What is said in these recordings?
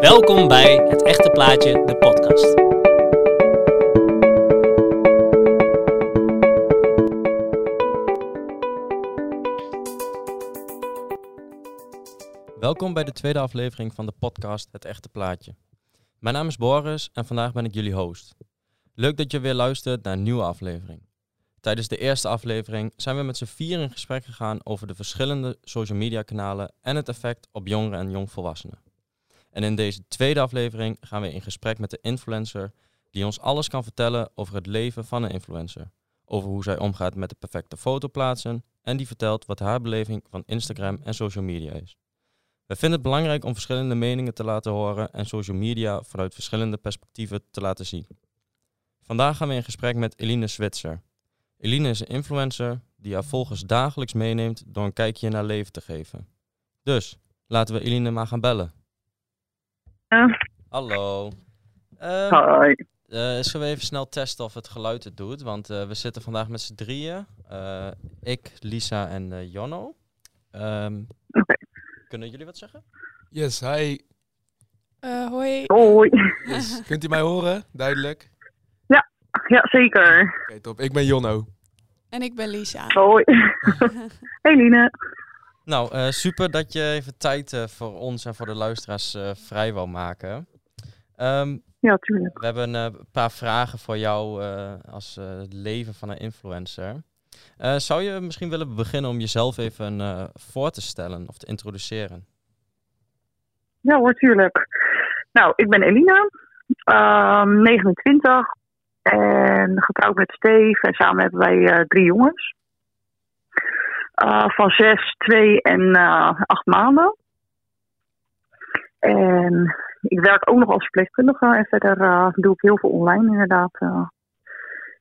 Welkom bij Het Echte Plaatje, de podcast. Welkom bij de tweede aflevering van de podcast Het Echte Plaatje. Mijn naam is Boris en vandaag ben ik jullie host. Leuk dat je weer luistert naar een nieuwe aflevering. Tijdens de eerste aflevering zijn we met z'n vier in gesprek gegaan over de verschillende social media kanalen en het effect op jongeren en jongvolwassenen. En in deze tweede aflevering gaan we in gesprek met de influencer die ons alles kan vertellen over het leven van een influencer. Over hoe zij omgaat met de perfecte foto plaatsen en die vertelt wat haar beleving van Instagram en social media is. We vinden het belangrijk om verschillende meningen te laten horen en social media vanuit verschillende perspectieven te laten zien. Vandaag gaan we in gesprek met Eline Switzer. Eline is een influencer die haar volgers dagelijks meeneemt door een kijkje naar leven te geven. Dus, laten we Eline maar gaan bellen. Ja. Hallo. Ehm, Hoi. eh, zullen we even snel testen of het geluid het doet? Want eh, we zitten vandaag met z'n drieën. Eh, ik, Lisa en eh, Jonno. Ehm, Oké. Kunnen jullie wat zeggen? Yes, hi. Eh, hoi. Hoi. Yes. Kunt u mij horen? Duidelijk. Ja, zeker. Oké, top. Ik ben Jonno. En ik ben Lisa. Hoi. hey Line. Nou, eh, super dat je even tijd eh, voor ons en voor de luisteraars eh, vrij wou maken. Ehm, Ja, tuurlijk. we hebben een paar vragen voor jou als het leven van een influencer. Zou je misschien willen beginnen om jezelf even voor te stellen of te introduceren? Ja hoor, tuurlijk. Nou, ik ben Elina. ehm, 29. En getrouwd met Steve. En samen hebben wij drie jongens. Eh, van zes, twee en eh, acht maanden. En ik werk ook nog als verpleegkundige. En verder eh, doe ik heel veel online inderdaad.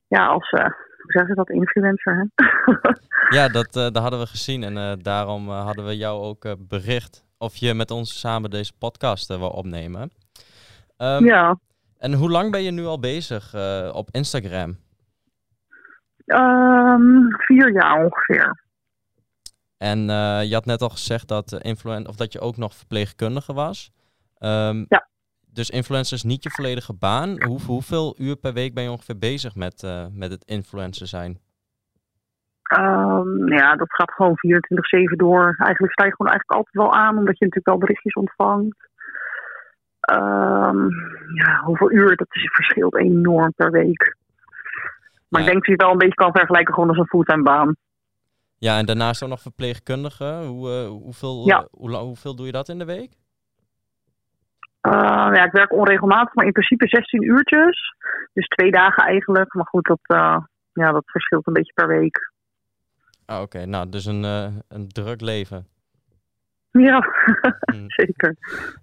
ja, als, hoe zeg je dat, influencer. Hè? Ja, dat, dat hadden we gezien en daarom hadden we jou ook bericht of je met ons samen deze podcast wil opnemen. Ehm, ja. En hoe lang ben je nu al bezig op Instagram? Ehm, vier jaar ongeveer. En eh, je had net al gezegd dat, influen of dat je ook nog verpleegkundige was. Ehm, Ja. Dus influencer is niet je volledige baan. Hoe, hoeveel uur per week ben je ongeveer bezig met, eh, met het influencer zijn? Ehm, ja, dat gaat gewoon 24-7 door. Eigenlijk sta je gewoon eigenlijk altijd wel aan, omdat je natuurlijk wel berichtjes ontvangt. Ehm, ja, hoeveel uur, dat is, verschilt enorm per week. Maar Ja. ik denk dat je het wel een beetje kan vergelijken gewoon als een fulltime baan. Ja, en daarnaast ook nog verpleegkundige. Hoe, eh, hoeveel, Ja. eh, hoe, hoeveel doe je dat in de week? Ehm, ja, ik werk onregelmatig, maar in principe 16 uurtjes. Dus twee dagen eigenlijk. Maar goed, dat, ja, dat verschilt een beetje per week. Ah, Oké, nou, dus een, een druk leven. Ja, Hmm. zeker.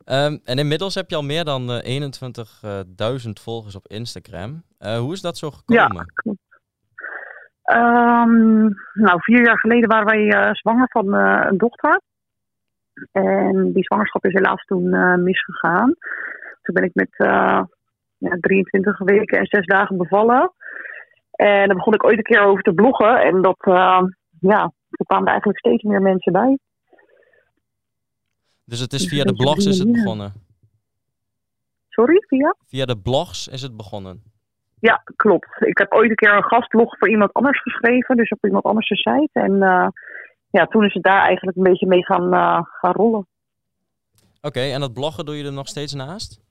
Ehm, en inmiddels heb je al meer dan eh, 21.000 volgers op Instagram. Hoe is dat zo Ja, gekomen? klopt. Ehm, nou, vier jaar geleden waren wij eh, zwanger van eh, een dochter. En die zwangerschap is helaas toen eh, misgegaan. Toen ben ik met ja, 23 weken en zes dagen bevallen. En daar begon ik ooit een keer over te bloggen. En dat, ja, er kwamen er eigenlijk steeds meer mensen bij. Dus het is Dus via de blogs is het begonnen. Sorry, Via? Via de blogs is het begonnen. Ja, klopt. Ik heb ooit een keer een gastblog voor iemand anders geschreven. Dus op iemand anders de site. En eh, ja, toen is het daar eigenlijk een beetje mee gaan, eh, gaan rollen. Oké, en dat bloggen doe je er nog steeds naast?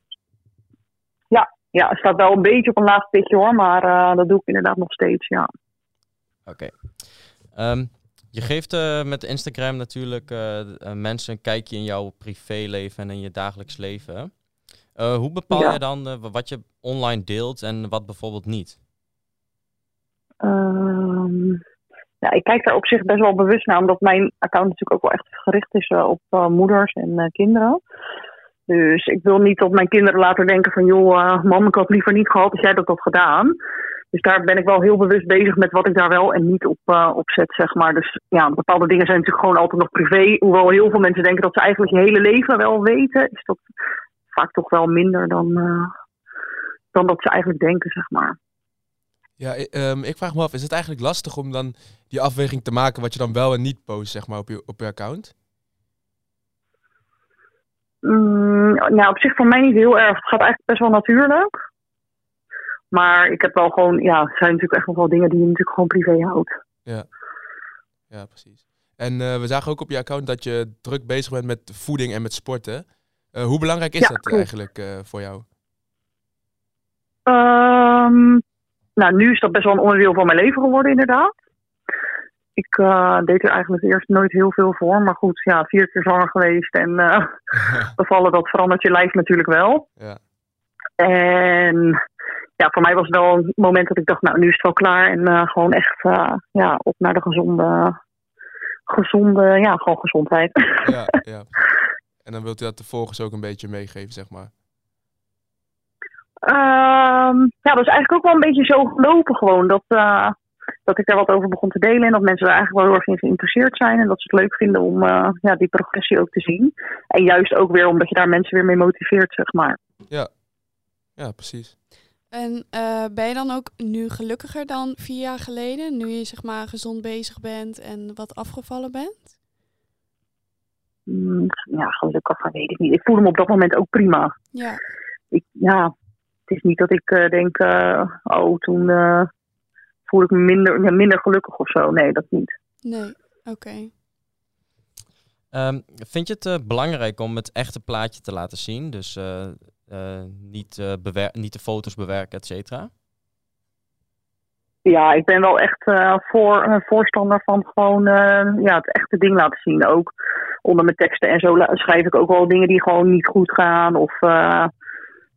Ja, het staat wel een beetje op een laag pitje hoor. Maar eh, dat doe ik inderdaad nog steeds, ja. Oké. Ehm, je geeft met Instagram natuurlijk mensen een kijkje in jouw privéleven en in je dagelijks leven. Eh, hoe bepaal Ja. je dan eh, wat je online deelt en wat bijvoorbeeld niet? Ehm, ja, ik kijk daar op zich best wel bewust naar. Omdat mijn account natuurlijk ook wel echt gericht is eh, op moeders en kinderen. Dus ik wil niet dat mijn kinderen later denken van... joh, mam, ik had liever niet gehad als jij dat had gedaan. Dus daar ben ik wel heel bewust bezig met wat ik daar wel en niet op, op zet, zeg maar. Dus ja, bepaalde dingen zijn natuurlijk gewoon altijd nog privé. Hoewel heel veel mensen denken dat ze eigenlijk je hele leven wel weten... is dat vaak toch wel minder dan, eh, dan dat ze eigenlijk denken, zeg maar. Ja, i- ehm, ik vraag me af, is het eigenlijk lastig om dan die afweging te maken wat je dan wel en niet post, zeg maar, op je, op je account? Mm, nou, op zich voor mij niet heel erg. Het gaat eigenlijk best wel natuurlijk. Maar ik heb wel gewoon, ja, het zijn natuurlijk echt nog wel dingen die je natuurlijk gewoon privé houdt. Ja, precies. En eh, we zagen ook op je account dat je druk bezig bent met voeding en met sporten. Eh, hoe belangrijk is Ja, dat eigenlijk eh, voor jou? Ehm, nou, nu is dat best wel een onderdeel van mijn leven geworden, inderdaad. Ik eh, deed er eigenlijk eerst nooit heel veel voor. Maar goed, ja, vier keer zwanger geweest en eh, bevallen, dat verandert je lijf natuurlijk wel. Ja. En ja, voor mij was het wel een moment dat ik dacht, nou, nu is het wel klaar. En gewoon echt, ja, op naar de gezonde, gezonde, ja, gewoon gezondheid. ja, ja. En dan wilt u dat de volgers ook een beetje meegeven, zeg maar. Ehm, ja, dat is eigenlijk ook wel een beetje zo gelopen gewoon. Dat, eh, dat ik daar wat over begon te delen. En dat mensen er eigenlijk wel heel erg in geïnteresseerd zijn. En dat ze het leuk vinden om eh, ja, die progressie ook te zien. En juist ook weer omdat je daar mensen weer mee motiveert, zeg maar. Ja, precies. En eh, ben je dan ook nu gelukkiger dan vier jaar geleden? Nu je zeg maar gezond bezig bent en wat afgevallen bent? Mm, ja, gelukkig, weet ik niet. Ik voelde me op dat moment ook prima. Ja, Ik, ja, het is niet dat ik eh, denk, eh, oh, toen eh voel ik me minder, ja, minder gelukkig of zo. Nee, dat niet. nee, oké. Ehm, vind je het belangrijk om het echte plaatje te laten zien? Dus eh, eh, niet, eh, bewer- niet de foto's bewerken, et cetera? Ja, ik ben wel echt eh, voor, een voorstander van gewoon eh, ja, het echte ding laten zien. Ook onder mijn teksten en zo schrijf ik ook wel dingen die gewoon niet goed gaan. Of eh,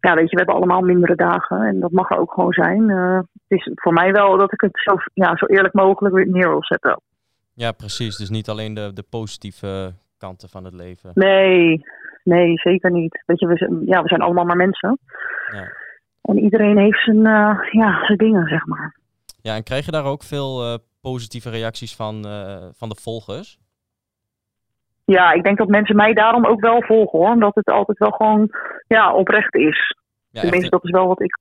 ja, weet je, we hebben allemaal mindere dagen en dat mag er ook gewoon zijn. Eh, het is voor mij wel dat ik het zo, ja, zo eerlijk mogelijk weer neer wil zetten. Ja, precies. Dus niet alleen de, de positieve kanten van het leven. Nee, nee, zeker niet. Weet je, we zijn, ja, we zijn allemaal maar mensen. Ja. En iedereen heeft zijn, eh, ja, zijn dingen, zeg maar. Ja, en krijg je daar ook veel eh, positieve reacties van, eh, van de volgers? Ja, ik denk dat mensen mij daarom ook wel volgen hoor. Omdat het altijd wel gewoon ja, oprecht is. Ja, Tenminste, dat is wel wat ik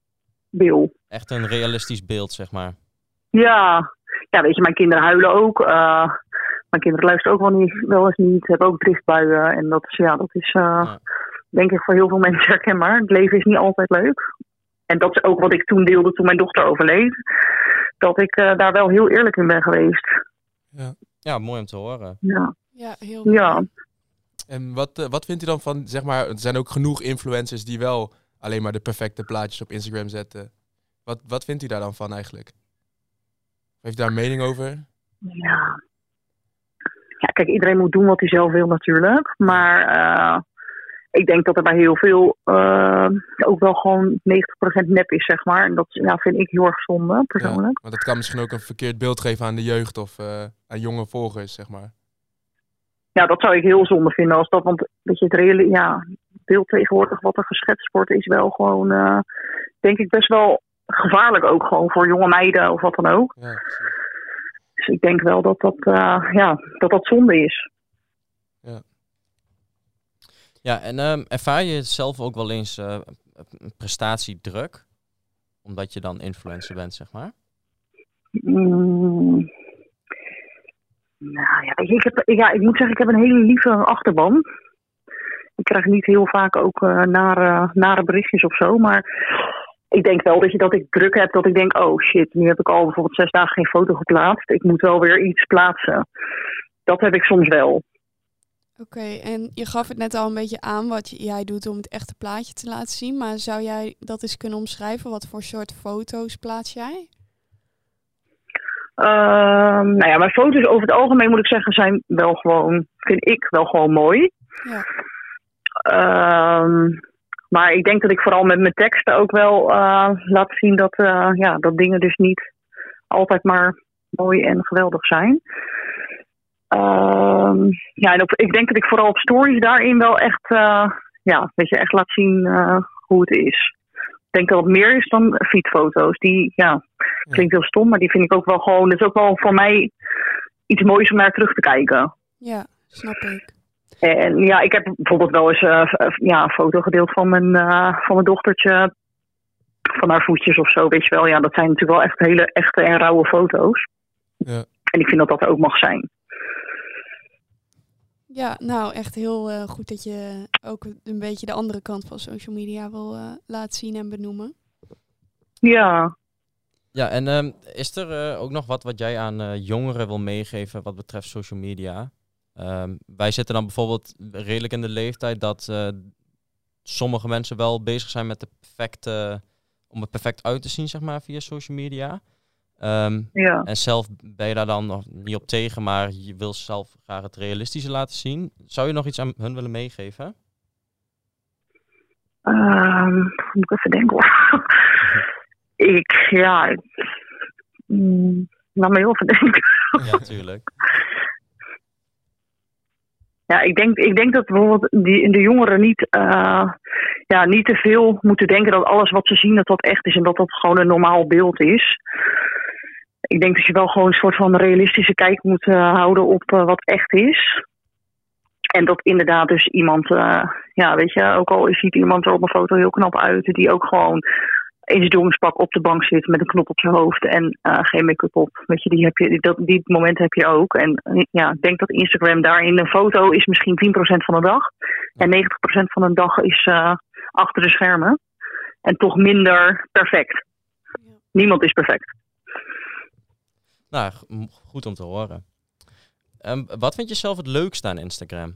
wil. echt een realistisch beeld, zeg maar. Ja, ja weet je, mijn kinderen huilen ook. eh, mijn kinderen luisteren ook wel, niet, wel eens niet. Hebben ook driftbuien. En dat is, ja, dat is Ja. denk ik voor heel veel mensen herkenbaar. Het leven is niet altijd leuk. En dat is ook wat ik toen deelde toen mijn dochter overleed. Dat ik eh, daar wel heel eerlijk in ben geweest. Ja, mooi om te horen. Ja, Ja, heel mooi. ja. En wat, eh, wat vindt u dan van, zeg maar, er zijn ook genoeg influencers die wel alleen maar de perfecte plaatjes op Instagram zetten. Wat, wat vindt u daar dan van eigenlijk? Heeft u daar een mening over? Ja. ja, kijk, iedereen moet doen wat hij zelf wil natuurlijk. Maar eh, ik denk dat er bij heel veel eh, ook wel gewoon 90% nep is, zeg maar. En dat ja, vind ik heel erg zonde, persoonlijk. Want dat kan misschien ook een verkeerd beeld geven aan de jeugd of eh, aan jonge volgers, zeg maar. Ja. dat zou ik heel zonde vinden als dat. Want weet je, het reële ja, beeld tegenwoordig wat er geschetst wordt, is wel gewoon, eh, denk ik, best wel gevaarlijk ook gewoon voor jonge meiden of wat dan ook. Ja. Dus ik denk wel dat dat, ja, dat, dat zonde is. Ja, en ehm, ervaar je zelf ook wel eens eh, prestatiedruk? Omdat je dan influencer bent, zeg maar? Mm. Nou ja, ik, ja, ik moet zeggen, ik heb een hele lieve achterban. Ik krijg niet heel vaak ook eh, nare, nare berichtjes of zo. Maar ik denk wel dat, je, dat ik druk heb. Dat ik denk, oh shit, nu heb ik al bijvoorbeeld zes dagen geen foto geplaatst. Ik moet wel weer iets plaatsen. Dat heb ik soms wel. Oké, en je gaf het net al een beetje aan wat jij doet om het echte plaatje te laten zien. Maar zou jij dat eens kunnen omschrijven? Wat voor soort foto's plaats jij? Ehm, nou ja, mijn foto's over het algemeen moet ik zeggen zijn wel gewoon, vind ik wel gewoon mooi. Ja, Ehm, maar ik denk dat ik vooral met mijn teksten ook wel eh, laat zien dat, eh, ja, dat dingen dus niet altijd maar mooi en geweldig zijn. Ehm, ja, en op, ik denk dat ik vooral op stories daarin wel echt, eh, ja, weet je, echt laat zien eh, hoe het is. Ik denk dat het meer is dan fietsfoto's. Die, ja, klinkt heel stom, maar die vind ik ook wel gewoon, dat is ook wel voor mij iets moois om naar terug te kijken. ja, snap ik. En ja, ik heb bijvoorbeeld wel eens eh, ja, een foto gedeeld van mijn, eh, van mijn dochtertje. Van haar voetjes of zo, weet je wel. Ja, dat zijn natuurlijk wel echt hele echte en rauwe foto's. Ja. En ik vind dat dat ook mag zijn. Ja, nou echt heel eh, goed dat je ook een beetje de andere kant van social media wil eh, laten zien en benoemen. Ja, Ja, en ehm, is er eh, ook nog wat wat jij aan eh, jongeren wil meegeven wat betreft social media? Ehm, wij zitten dan bijvoorbeeld redelijk in de leeftijd dat eh, sommige mensen wel bezig zijn met de perfecte, om er perfect uit te zien, zeg maar, via social media. Ehm, ja. en zelf ben je daar dan nog niet op tegen, maar je wil zelf graag het realistische laten zien. Zou je nog iets aan hun willen meegeven? Ehm, moet ik even denken hoor. ik, ja. ik- mm, laat me heel even denken. Ja, tuurlijk. Ja, ik denk, ik denk dat bijvoorbeeld die, de jongeren niet, eh, ja, niet te veel moeten denken dat alles wat ze zien dat dat echt is en dat dat gewoon een normaal beeld is. Ik denk dat je wel gewoon een soort van realistische kijk moet eh, houden op eh, wat echt is. En dat inderdaad dus iemand, eh, ja weet je, ook al ziet iemand er op een foto heel knap uit, die ook gewoon in zijn jongenspak op de bank zit met een knop op zijn hoofd en geen make-up op. Weet je, die, heb je, dat, die moment heb je ook. En ja, ik denk dat Instagram daarin een foto is misschien 10% van de dag. En 90% van de dag is achter de schermen. En toch minder perfect. Niemand is perfect. Nou, goed om te horen. Ehm, wat vind je zelf het leukste aan Instagram?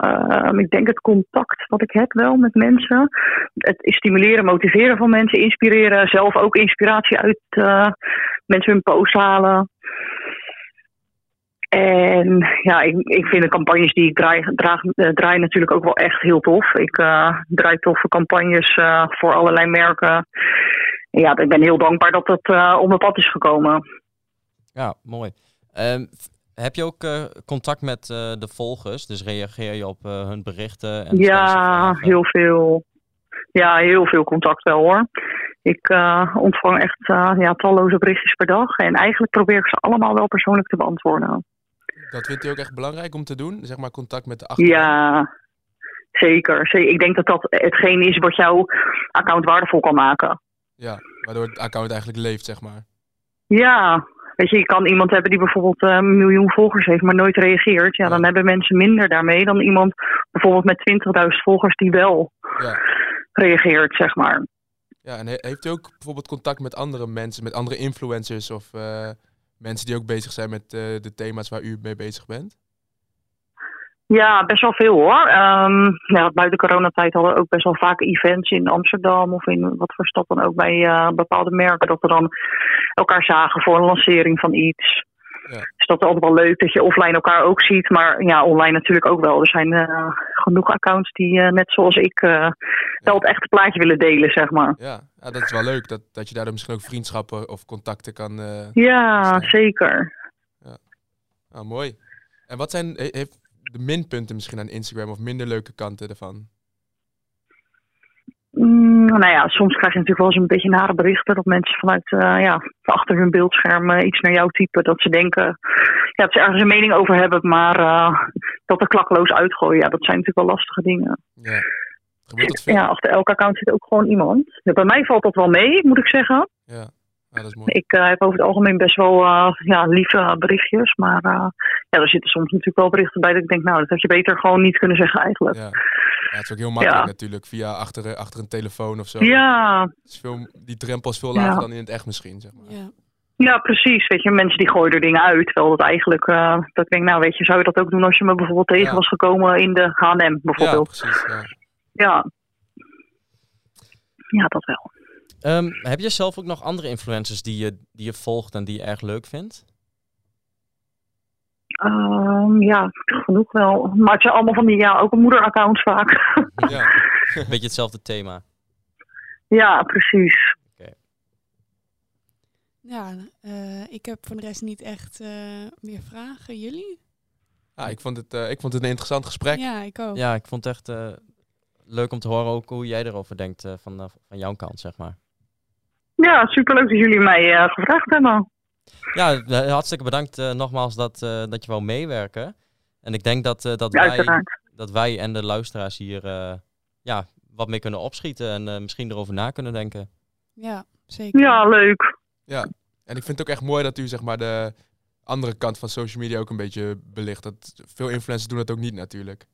Ehm, ik denk het contact wat ik heb wel met mensen. Het stimuleren, motiveren van mensen, inspireren. Zelf ook inspiratie uit eh, mensen hun post halen. En ja, ik, ik vind de campagnes die ik draai, draag, eh, draai natuurlijk ook wel echt heel tof. Ik eh, draai toffe campagnes voor allerlei merken. Ja, ik ben heel dankbaar dat het eh op mijn pad is gekomen. Ja, mooi. Ehm, heb je ook eh, contact met eh, de volgers? Dus reageer je op eh, hun berichten? En Ja, heel veel. Ja, heel veel contact wel hoor. Ik eh, ontvang echt eh, ja, talloze berichtjes per dag. En eigenlijk probeer ik ze allemaal wel persoonlijk te beantwoorden. Dat vindt u ook echt belangrijk om te doen? Zeg maar contact met de achterban? Ja, zeker. Ze- Ik denk dat dat hetgeen is wat jouw account waardevol kan maken. Ja, waardoor het account eigenlijk leeft, zeg maar. Ja, weet je, je kan iemand hebben die bijvoorbeeld eh, een miljoen volgers heeft, maar nooit reageert. Ja, dan hebben mensen minder daarmee dan iemand bijvoorbeeld met 20.000 volgers die wel Ja. reageert, zeg maar. Ja, en he- heeft u ook bijvoorbeeld contact met andere mensen, met andere influencers of eh, mensen die ook bezig zijn met eh, de thema's waar u mee bezig bent? Ja, best wel veel hoor. Ehm, ja, buiten coronatijd hadden we ook best wel vaak events in Amsterdam of in wat voor stad dan ook bij eh, bepaalde merken. Dat we dan elkaar zagen voor een lancering van iets. Ja. Dus dat is altijd wel leuk dat je offline elkaar ook ziet. Maar ja, online natuurlijk ook wel. Er zijn eh, genoeg accounts die eh, net zoals ik eh, wel het echte plaatje willen delen, zeg maar. Ja, ja dat is wel leuk. Dat, dat je daardoor misschien ook vriendschappen of contacten kan... Ja, zeker. ah, mooi. En wat zijn he- heeft de minpunten misschien aan Instagram of minder leuke kanten ervan? Mm, nou ja, soms krijg je natuurlijk wel eens een beetje nare berichten dat mensen vanuit eh, ja, achter hun beeldscherm iets naar jou typen. Dat ze denken ja, dat ze ergens een mening over hebben, maar eh, dat er klakloos uitgooien. Ja, dat zijn natuurlijk wel lastige dingen. Ja. Gebeurt dat veel? Ja, achter elk account zit ook gewoon iemand. Ja, bij mij valt dat wel mee, moet ik zeggen. Ja. Dat is mooi. Ik eh, heb over het algemeen best wel eh, ja, lieve berichtjes, maar eh, ja, er zitten soms natuurlijk wel berichten bij dat ik denk, nou, dat had je beter gewoon niet kunnen zeggen eigenlijk. Ja. ja, het is ook heel makkelijk Ja. natuurlijk, via achter, achter een telefoon of zo. Ja, Het is veel, die drempel is veel lager Ja. dan in het echt misschien, zeg maar. Ja. Ja, precies. Weet je, mensen die gooien er dingen uit. Terwijl dat eigenlijk, eh, dat ik denk, nou weet je, zou je dat ook doen als je me bijvoorbeeld tegen Ja. was gekomen in de H&M Ja, bijvoorbeeld? precies. Ja. Ja. ja. dat wel. Ehm, heb je zelf ook nog andere influencers die je, die je volgt en die je erg leuk vindt? Ehm, ja, genoeg wel. Maar het zijn allemaal van die, ja, ook moederaccounts vaak. Ja. Beetje hetzelfde thema. ja, precies. Ja, eh, ik heb voor de rest niet echt eh, meer vragen. Jullie? Ah, ik, vond het, eh, ik vond het een interessant gesprek. Ja, ik ook. Ja, ik vond het echt eh, leuk om te horen ook hoe jij erover denkt eh, van, van jouw kant, zeg maar. Ja, superleuk dat jullie mij eh, gevraagd hebben. Ja, eh, hartstikke bedankt eh, nogmaals dat, eh, dat je wou meewerken. En ik denk dat, eh, dat, Ja, wij, dat wij en de luisteraars hier eh, ja, wat mee kunnen opschieten en eh, misschien erover na kunnen denken. Ja, zeker. Ja, leuk. Ja, en ik vind het ook echt mooi dat u zeg maar de andere kant van social media ook een beetje belicht. Dat, veel influencers doen dat ook niet natuurlijk.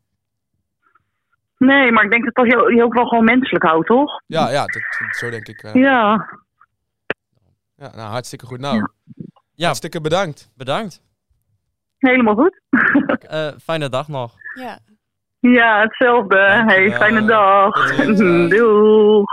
Nee, maar ik denk dat dat je, je ook wel gewoon menselijk houdt, toch? Ja, ja dat, zo denk ik. Ja. Ja, nou, hartstikke goed. Nou, Ja. Hartstikke bedankt. bedankt. Helemaal goed. Eh, fijne dag nog. Ja, Ja, hetzelfde. Hey, fijne dag. Doeg.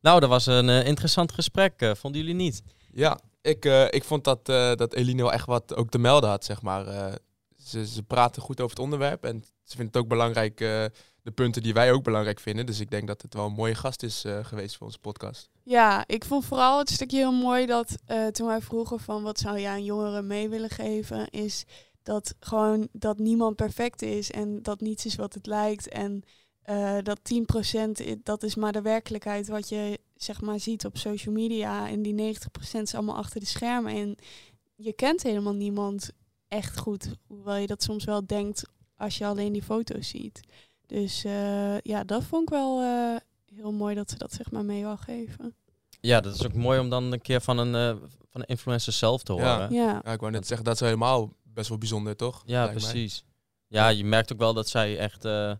Nou, dat was een eh, interessant gesprek. eh, vonden jullie niet? Ja, ik, eh, ik vond dat, eh, dat Eline wel echt wat ook te melden had, zeg maar. Eh, ze, ze praten goed over het onderwerp en ze vindt het ook belangrijk, eh, de punten die wij ook belangrijk vinden. Dus ik denk dat het wel een mooie gast is eh, geweest voor onze podcast. Ja, ik vond vooral het stukje heel mooi dat eh, toen wij vroegen van wat zou je aan jongeren mee willen geven, is dat gewoon dat niemand perfect is en dat niets is wat het lijkt. En eh, dat 10% i- dat is maar de werkelijkheid wat je zeg maar ziet op social media. En die 90% is allemaal achter de schermen. En je kent helemaal niemand echt goed. Hoewel je dat soms wel denkt als je alleen die foto's ziet. Dus eh, ja, dat vond ik wel eh, heel mooi dat ze dat zeg maar mee wil geven. Ja, dat is ook mooi om dan een keer van een, eh, van een influencer zelf te horen. Ja, Ja, ik wou net zeggen, dat is helemaal best wel bijzonder, toch? Ja, mij. precies. Ja, je merkt ook wel dat zij echt eh,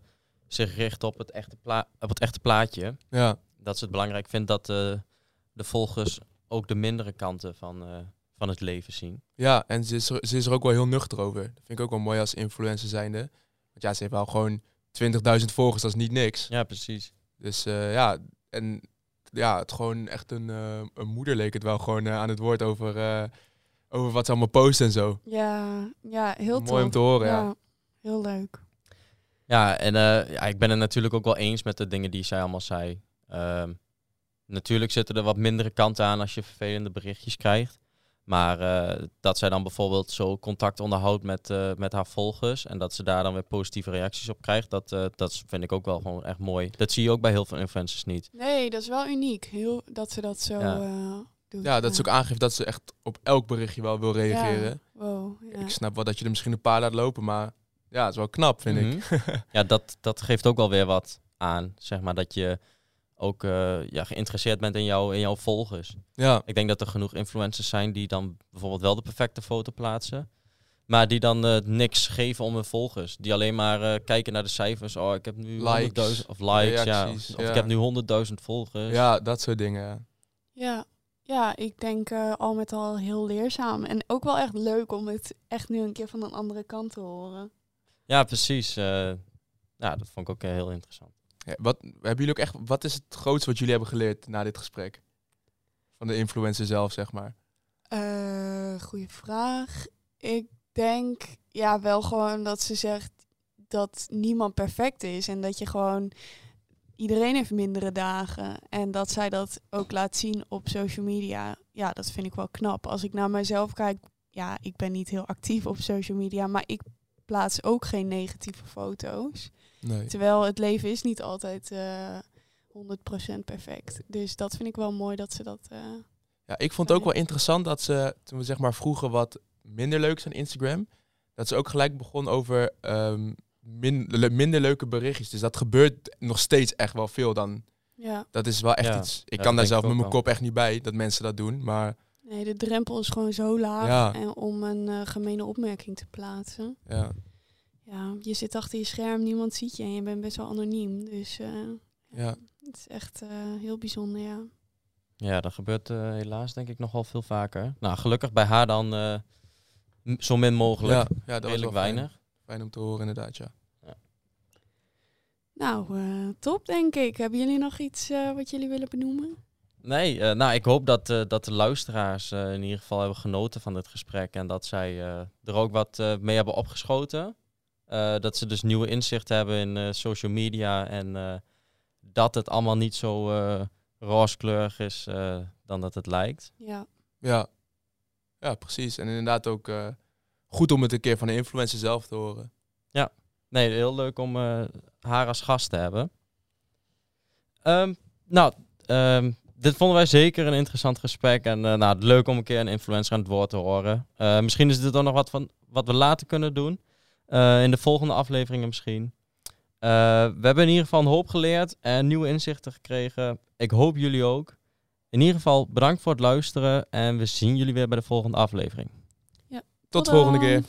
zich richt op het, echte pla- op het echte plaatje. Ja, Dat ze het belangrijk vindt dat eh, de volgers ook de mindere kanten van, eh, van het leven zien. ja en ze is, er, ze is er ook wel heel nuchter over. Dat vind ik ook wel mooi als influencer zijnde. Want ja, ze heeft wel gewoon 20.000 volgers, dat is niet niks. Ja, precies. Dus eh, ja, en ja, het gewoon echt een, eh, een moeder leek het wel gewoon eh, aan het woord over, eh, over wat ze allemaal posten en zo. ja, ja heel tof. Mooi om te horen, ja. ja. Heel leuk. Ja, en eh, ja, ik ben het natuurlijk ook wel eens met de dingen die zij allemaal zei. Ehm, natuurlijk zitten er wat mindere kanten aan als je vervelende berichtjes krijgt. Maar eh, dat zij dan bijvoorbeeld zo contact onderhoudt met, eh, met haar volgers en dat ze daar dan weer positieve reacties op krijgt, dat, eh, dat vind ik ook wel gewoon echt mooi. Dat zie je ook bij heel veel influencers niet. Nee, dat is wel uniek. Heel, dat ze dat zo Ja. eh, doet. Ja, dat ze ook aangeeft dat ze echt op elk berichtje wel wil reageren. Wow, ja. Ik snap wel dat je er misschien een paar laat lopen, maar ja, het is wel knap, vind ik. Mhm. ja, dat, dat geeft ook wel weer wat aan, zeg maar, dat je ook eh, ja, geïnteresseerd bent in, jou, in jouw volgers. Ja, Ik denk dat er genoeg influencers zijn die dan bijvoorbeeld wel de perfecte foto plaatsen. Maar die dan eh, niks geven om hun volgers. Die alleen maar eh, kijken naar de cijfers. Oh, ik heb nu Likes, 100.000 of likes. Ja, of ja. ik heb nu 100.000 volgers. ja, dat soort dingen. ja. ja. ik denk eh, al met al heel leerzaam. En ook wel echt leuk om het echt nu een keer van een andere kant te horen. Ja, precies. eh, ja, dat vond ik ook heel interessant. Wat, hebben jullie ook echt, wat is het grootste wat jullie hebben geleerd na dit gesprek? Van de influencer zelf, zeg maar. Eh goeie vraag. Ik denk ja wel gewoon dat ze zegt dat niemand perfect is en dat je gewoon iedereen heeft mindere dagen en dat zij dat ook laat zien op social media. Ja, dat vind ik wel knap. Als ik naar mezelf kijk, ja, ik ben niet heel actief op social media, maar ik plaats ook geen negatieve foto's. Nee. Terwijl het leven is niet altijd eh 100% perfect. Dus dat vind ik wel mooi dat ze dat. eh, Ja, ik vond het ook wel interessant dat ze, toen we zeg maar vroegen wat minder leuk is aan Instagram, dat ze ook gelijk begon over ehm, min- le- minder leuke berichtjes. Dus dat gebeurt nog steeds echt wel veel dan. ja. Dat is wel echt Ja, iets. Ik kan daar zelf met mijn kop echt niet bij dat mensen dat doen. Maar Nee, de drempel is gewoon zo laag Ja. en om een eh, gemene opmerking te plaatsen. ja, Ja, je zit achter je scherm, niemand ziet je en je bent best wel anoniem. Dus eh, ja. het is echt eh, heel bijzonder, ja. Ja, dat gebeurt eh, helaas denk ik nog wel veel vaker. Nou, gelukkig bij haar dan eh, zo min mogelijk. ja, ja, dat was Redelijk fijn. weinig. Fijn om te horen inderdaad, ja. Nou, eh, top denk ik. Hebben jullie nog iets eh, wat jullie willen benoemen? Nee, eh, nou, ik hoop dat, eh, dat de luisteraars eh, in ieder geval hebben genoten van dit gesprek. En dat zij eh, er ook wat eh, mee hebben opgeschoten. Eh, dat ze dus nieuwe inzichten hebben in eh, social media. En eh, dat het allemaal niet zo eh rooskleurig is eh, dan dat het lijkt. Ja, Ja, ja precies. En inderdaad ook eh, goed om het een keer van de influencer zelf te horen. Nee, heel leuk om eh, haar als gast te hebben. Ehm, nou, ehm, dit vonden wij zeker een interessant gesprek. En eh, nou, leuk om een keer een influencer aan het woord te horen. Eh, misschien is dit dan nog wat van wat we later kunnen doen. Eh, in de volgende afleveringen misschien. Eh, we hebben in ieder geval een hoop geleerd en nieuwe inzichten gekregen. Ik hoop jullie ook. In ieder geval bedankt voor het luisteren en we zien jullie weer bij de volgende aflevering. Tot Tot de volgende keer.